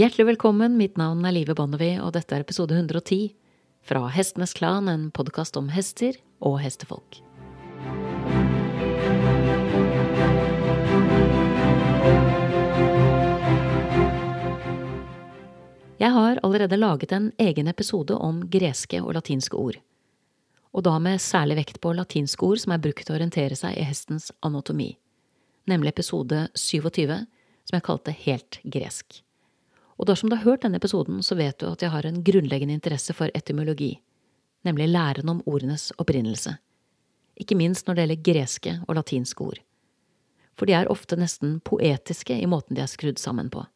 Hjertelig velkommen, mitt navn er Live Bonnevie, og dette er episode 110 fra Hestenes Klan, en podkast om hester og hestefolk. Jeg har allerede laget en egen episode om greske og latinske ord, og da med særlig vekt på latinske ord som er brukt til å orientere seg i hestens anatomi, nemlig episode 27, som jeg kalte Helt gresk. Og dersom du har hørt denne episoden, så vet du at jeg har en grunnleggende interesse for etymologi, nemlig læren om ordenes opprinnelse, ikke minst når det gjelder greske og latinske ord, for de er ofte nesten poetiske i måten de er skrudd sammen på.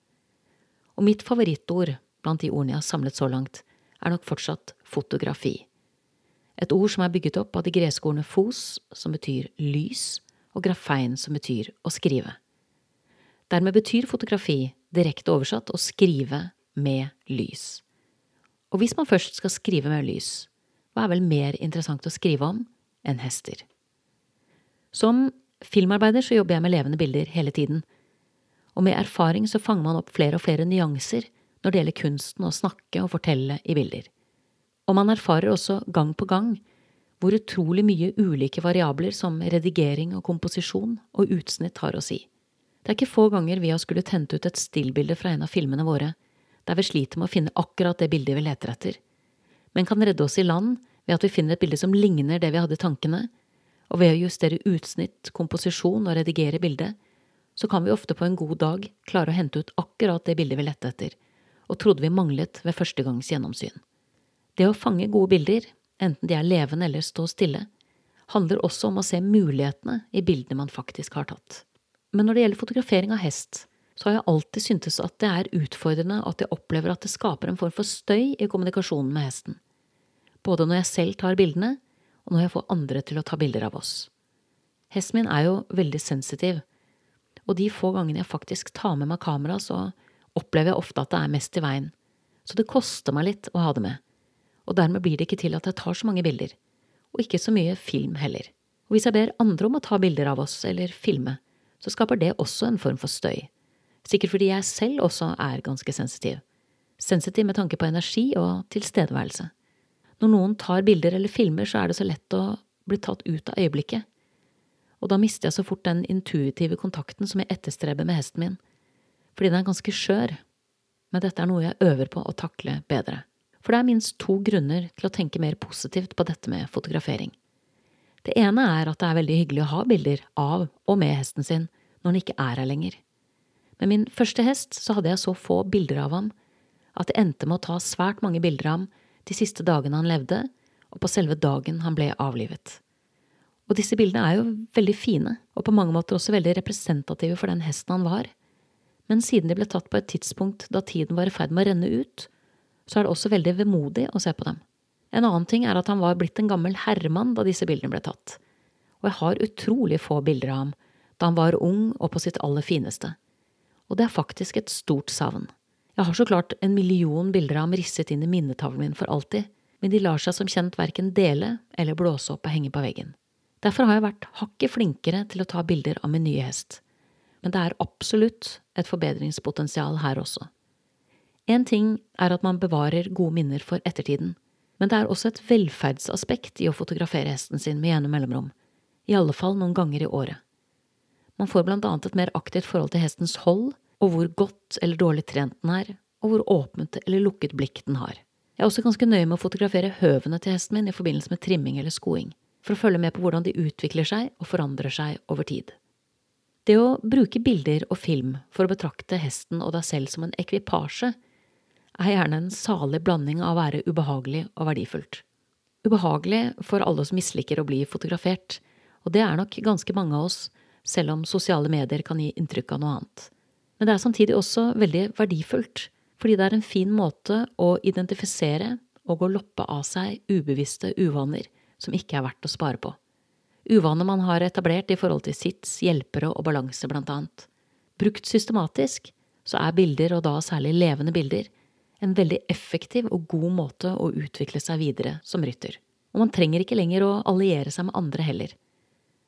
Og mitt favorittord blant de ordene jeg har samlet så langt, er nok fortsatt fotografi. Et ord som er bygget opp av de greske ordene fos, som betyr lys, og grafein, som betyr å skrive. Dermed betyr fotografi, direkte oversatt, å skrive med lys. Og hvis man først skal skrive med lys, hva er vel mer interessant å skrive om enn hester? Som filmarbeider så jobber jeg med levende bilder hele tiden, og med erfaring så fanger man opp flere og flere nyanser når det gjelder kunsten å snakke og fortelle i bilder. Og man erfarer også gang på gang hvor utrolig mye ulike variabler som redigering og komposisjon og utsnitt har å si. Det er ikke få ganger vi har skulle tent ut et stillbilde fra en av filmene våre, der vi sliter med å finne akkurat det bildet vi leter etter, men kan redde oss i land ved at vi finner et bilde som ligner det vi hadde i tankene, og ved å justere utsnitt, komposisjon og redigere bildet, så kan vi ofte på en god dag klare å hente ut akkurat det bildet vi lette etter, og trodde vi manglet ved første gangs gjennomsyn. Det å fange gode bilder, enten de er levende eller stå stille, handler også om å se mulighetene i bildene man faktisk har tatt. Men når det gjelder fotografering av hest, så har jeg alltid syntes at det er utfordrende at jeg opplever at det skaper en form for støy i kommunikasjonen med hesten. Både når jeg selv tar bildene, og når jeg får andre til å ta bilder av oss. Hesten min er jo veldig sensitiv, og de få gangene jeg faktisk tar med meg kamera, så opplever jeg ofte at det er mest i veien, så det koster meg litt å ha det med, og dermed blir det ikke til at jeg tar så mange bilder, og ikke så mye film heller. Og hvis jeg ber andre om å ta bilder av oss eller filme, så skaper det også en form for støy, sikkert fordi jeg selv også er ganske sensitiv, sensitiv med tanke på energi og tilstedeværelse. Når noen tar bilder eller filmer, så er det så lett å bli tatt ut av øyeblikket, og da mister jeg så fort den intuitive kontakten som jeg etterstreber med hesten min fordi den er ganske skjør, men dette er noe jeg øver på å takle bedre. For det er minst to grunner til å tenke mer positivt på dette med fotografering. Det ene er at det er veldig hyggelig å ha bilder av og med hesten sin når han ikke er her lenger. Med min første hest så hadde jeg så få bilder av ham at det endte med å ta svært mange bilder av ham de siste dagene han levde, og på selve dagen han ble avlivet. Og disse bildene er jo veldig fine, og på mange måter også veldig representative for den hesten han var men siden de ble tatt på et tidspunkt da tiden var i ferd med å renne ut, så er det også veldig vemodig å se på dem. En annen ting er at han var blitt en gammel herremann da disse bildene ble tatt, og jeg har utrolig få bilder av ham da han var ung og på sitt aller fineste, og det er faktisk et stort savn. Jeg har så klart en million bilder av ham risset inn i minnetavlen min for alltid, men de lar seg som kjent verken dele eller blåse opp og henge på veggen. Derfor har jeg vært hakket flinkere til å ta bilder av min nye hest men det er absolutt et forbedringspotensial her også. En ting er at man bevarer gode minner for ettertiden, men det er også et velferdsaspekt i å fotografere hesten sin med jevne mellomrom, i alle fall noen ganger i året. Man får blant annet et mer aktivt forhold til hestens hold, og hvor godt eller dårlig trent den er, og hvor åpent eller lukket blikk den har. Jeg er også ganske nøye med å fotografere høvene til hesten min i forbindelse med trimming eller skoing, for å følge med på hvordan de utvikler seg og forandrer seg over tid. Det å bruke bilder og film for å betrakte hesten og deg selv som en ekvipasje er gjerne en salig blanding av å være ubehagelig og verdifullt. Ubehagelig for alle som misliker å bli fotografert, og det er nok ganske mange av oss, selv om sosiale medier kan gi inntrykk av noe annet. Men det er samtidig også veldig verdifullt, fordi det er en fin måte å identifisere og å loppe av seg ubevisste uvaner som ikke er verdt å spare på uvaner man har etablert i forhold til sits, hjelpere og balanse, blant annet. Brukt systematisk så er bilder, og da særlig levende bilder, en veldig effektiv og god måte å utvikle seg videre som rytter. Og man trenger ikke lenger å alliere seg med andre heller.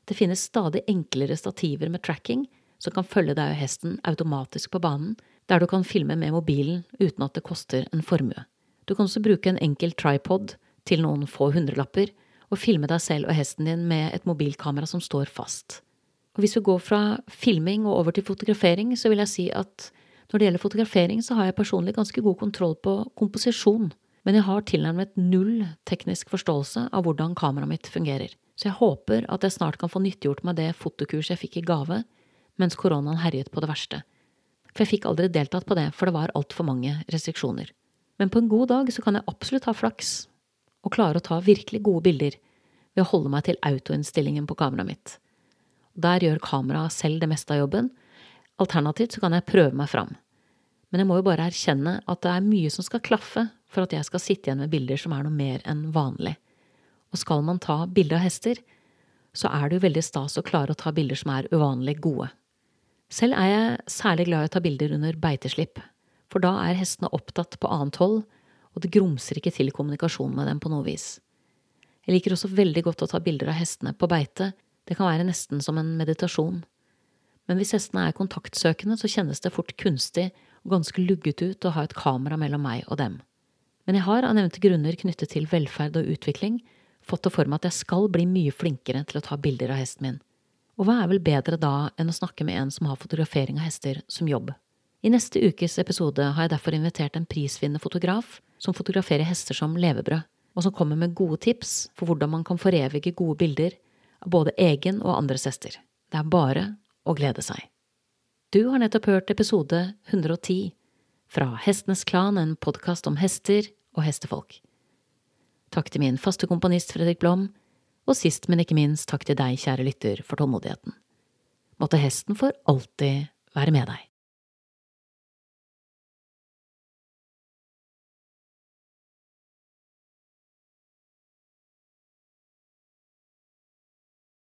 Det finnes stadig enklere stativer med tracking som kan følge deg og hesten automatisk på banen der du kan filme med mobilen uten at det koster en formue. Du kan også bruke en enkel tripod til noen få hundrelapper, og filme deg selv og hesten din med et mobilkamera som står fast. Og hvis vi går fra filming og over til fotografering, så vil jeg si at når det gjelder fotografering, så har jeg personlig ganske god kontroll på komposisjon, men jeg har tilnærmet null teknisk forståelse av hvordan kameraet mitt fungerer, så jeg håper at jeg snart kan få nyttiggjort meg det fotokurset jeg fikk i gave mens koronaen herjet på det verste. For jeg fikk aldri deltatt på det, for det var altfor mange restriksjoner. Men på en god dag så kan jeg absolutt ha flaks og klare å ta virkelig gode bilder ved å holde meg til autoinnstillingen på kameraet mitt. Der gjør kameraet selv det meste av jobben. Alternativt så kan jeg prøve meg fram. Men jeg må jo bare erkjenne at det er mye som skal klaffe for at jeg skal sitte igjen med bilder som er noe mer enn vanlig. Og skal man ta bilde av hester, så er det jo veldig stas å klare å ta bilder som er uvanlig gode. Selv er jeg særlig glad i å ta bilder under beiteslipp, for da er hestene opptatt på annet hold, og det grumser ikke til kommunikasjon med dem på noe vis. Jeg liker også veldig godt å ta bilder av hestene på beite, det kan være nesten som en meditasjon. Men hvis hestene er kontaktsøkende, så kjennes det fort kunstig og ganske lugget ut å ha et kamera mellom meg og dem. Men jeg har av nevnte grunner knyttet til velferd og utvikling fått det for meg at jeg skal bli mye flinkere til å ta bilder av hesten min. Og hva er vel bedre da enn å snakke med en som har fotografering av hester som jobb? I neste ukes episode har jeg derfor invitert en prisvinnende fotograf som fotograferer hester som levebrød, og som kommer med gode tips for hvordan man kan forevige gode bilder av både egen og andres hester. Det er bare å glede seg. Du har nettopp hørt episode 110 fra Hestenes Klan, en podkast om hester og hestefolk. Takk til min faste komponist Fredrik Blom, og sist, men ikke minst, takk til deg, kjære lytter, for tålmodigheten. Måtte hesten for alltid være med deg.